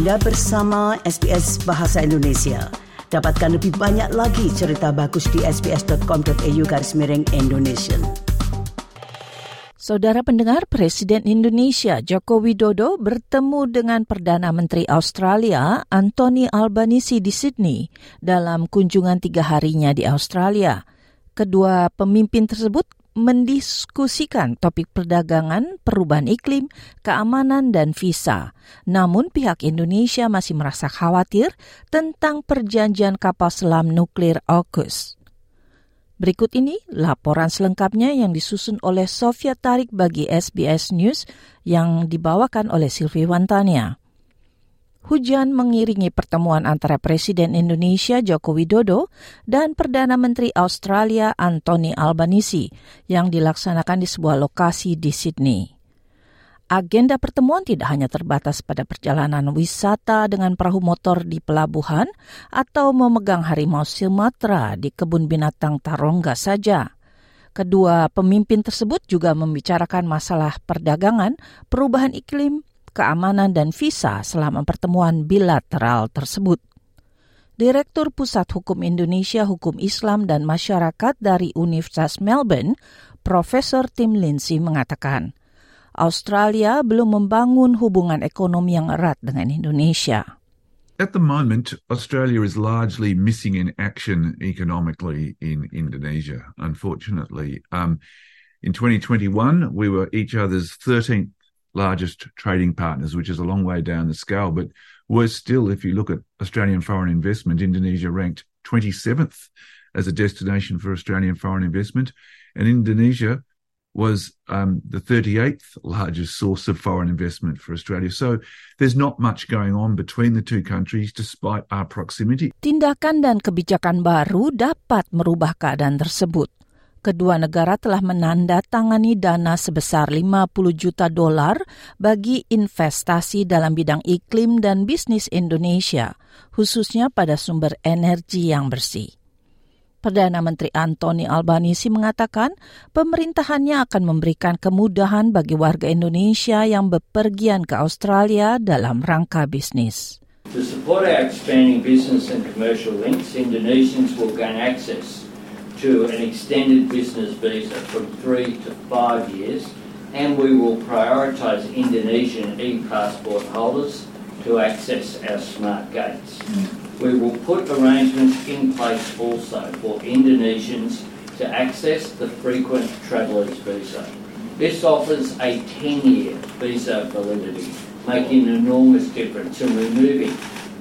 Anda bersama SBS Bahasa Indonesia. Dapatkan lebih banyak lagi cerita bagus di sbs.com.au garis miring Indonesia. Saudara pendengar, Presiden Indonesia Joko Widodo bertemu dengan Perdana Menteri Australia Anthony Albanese di Sydney dalam kunjungan tiga harinya di Australia. Kedua pemimpin tersebut mendiskusikan topik perdagangan, perubahan iklim, keamanan, dan visa. Namun pihak Indonesia masih merasa khawatir tentang perjanjian kapal selam nuklir AUKUS. Berikut ini laporan selengkapnya yang disusun oleh Sofia Tarik bagi SBS News yang dibawakan oleh Silvi Wantania. Hujan mengiringi pertemuan antara Presiden Indonesia Joko Widodo dan Perdana Menteri Australia Anthony Albanese yang dilaksanakan di sebuah lokasi di Sydney. Agenda pertemuan tidak hanya terbatas pada perjalanan wisata dengan perahu motor di pelabuhan atau memegang harimau Sumatera di kebun binatang Tarongga saja. Kedua pemimpin tersebut juga membicarakan masalah perdagangan, perubahan iklim, keamanan dan visa selama pertemuan bilateral tersebut. Direktur Pusat Hukum Indonesia Hukum Islam dan Masyarakat dari Universitas Melbourne, Profesor Tim Lindsay mengatakan, Australia belum membangun hubungan ekonomi yang erat dengan Indonesia. At the moment, Australia is largely missing in action economically in Indonesia, unfortunately. Um, in 2021, we were each other's 13th largest trading partners, which is a long way down the scale. But worse still, if you look at Australian foreign investment, Indonesia ranked 27th as a destination for Australian foreign investment, and Indonesia was um, the 38th largest source of foreign investment for Australia. So there's not much going on between the two countries despite our proximity. Tindakan dan kebijakan baru dapat merubah keadaan tersebut. Kedua negara telah menandatangani dana sebesar 50 juta dolar bagi investasi dalam bidang iklim dan bisnis Indonesia, khususnya pada sumber energi yang bersih. Perdana Menteri Anthony Albanese mengatakan pemerintahannya akan memberikan kemudahan bagi warga Indonesia yang bepergian ke Australia dalam rangka bisnis. To support our expanding business and commercial links, Indonesians will gain access to an extended business visa from three to five years, and we will prioritise Indonesian e-passport holders to access our smart gates. Mm. We will put arrangements in place also for Indonesians to access the frequent travellers visa. This offers a 10-year visa validity, making an enormous difference in removing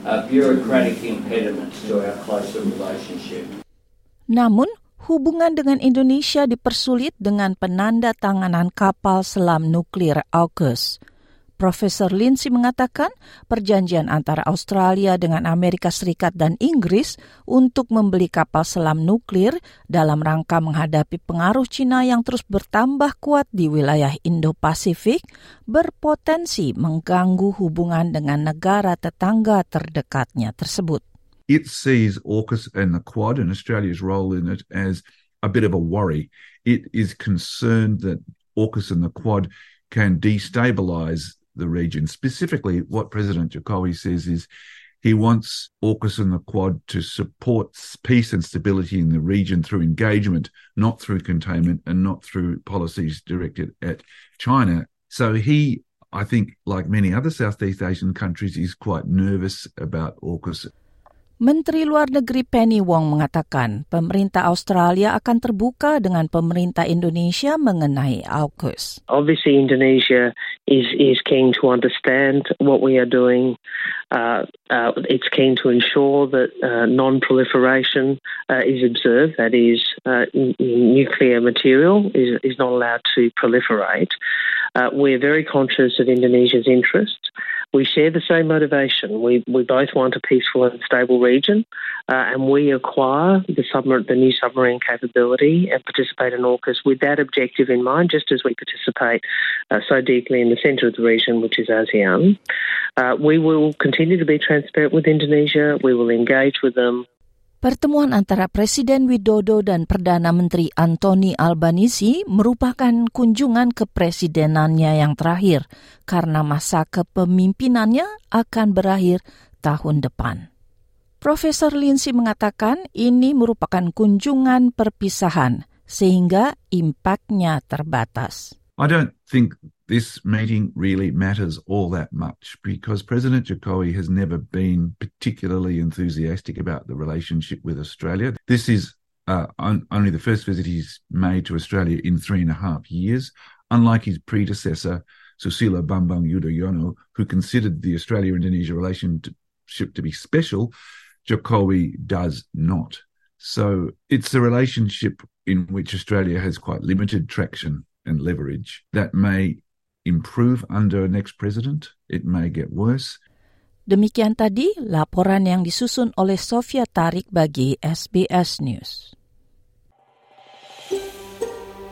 uh, bureaucratic impediments to our closer relationship. Namun, hubungan dengan Indonesia dipersulit dengan penanda tanganan kapal selam nuklir AUKUS. Profesor Lindsay mengatakan perjanjian antara Australia dengan Amerika Serikat dan Inggris untuk membeli kapal selam nuklir dalam rangka menghadapi pengaruh Cina yang terus bertambah kuat di wilayah Indo-Pasifik berpotensi mengganggu hubungan dengan negara tetangga terdekatnya tersebut. It sees AUKUS and the Quad and Australia's role in it as a bit of a worry. It is concerned that AUKUS and the Quad can destabilise the region. Specifically, what President Jokowi says is he wants AUKUS and the Quad to support peace and stability in the region through engagement, not through containment and not through policies directed at China. So he, I think, like many other Southeast Asian countries, is quite nervous about AUKUS Menteri Luar Negeri Penny Wong mengatakan pemerintah Australia akan terbuka dengan pemerintah Indonesia mengenai AUKUS. Obviously Indonesia is is keen to understand what we are doing. Uh, uh, it's keen to ensure that uh, non-proliferation uh, is observed. That is, uh, nuclear material is is not allowed to proliferate. Uh, we're very conscious of Indonesia's interests. We share the same motivation. We we both want a peaceful and stable region, uh, and we acquire the submarine, the new submarine capability, and participate in AUKUS with that objective in mind. Just as we participate uh, so deeply in the centre of the region, which is ASEAN, uh, we will continue to be transparent with Indonesia. We will engage with them. Pertemuan antara Presiden Widodo dan Perdana Menteri Anthony Albanese merupakan kunjungan kepresidenannya yang terakhir karena masa kepemimpinannya akan berakhir tahun depan. Profesor Lindsay mengatakan ini merupakan kunjungan perpisahan sehingga impaknya terbatas. I don't think this meeting really matters all that much because President Jokowi has never been particularly enthusiastic about the relationship with Australia. This is uh, on, only the first visit he's made to Australia in three and a half years. Unlike his predecessor, Susilo Bambang Yudhoyono, who considered the Australia-Indonesia relationship to be special, Jokowi does not. So it's a relationship in which Australia has quite limited traction and leverage. That may improve under next president. It may get worse. Demikian tadi laporan yang disusun oleh Sofia Tarik bagi SBS News.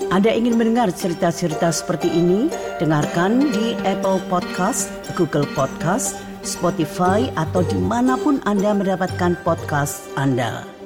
Anda ingin mendengar cerita-cerita seperti ini? Dengarkan di Apple Podcast, Google Podcast, Spotify, atau di mana pun Anda mendapatkan podcast Anda.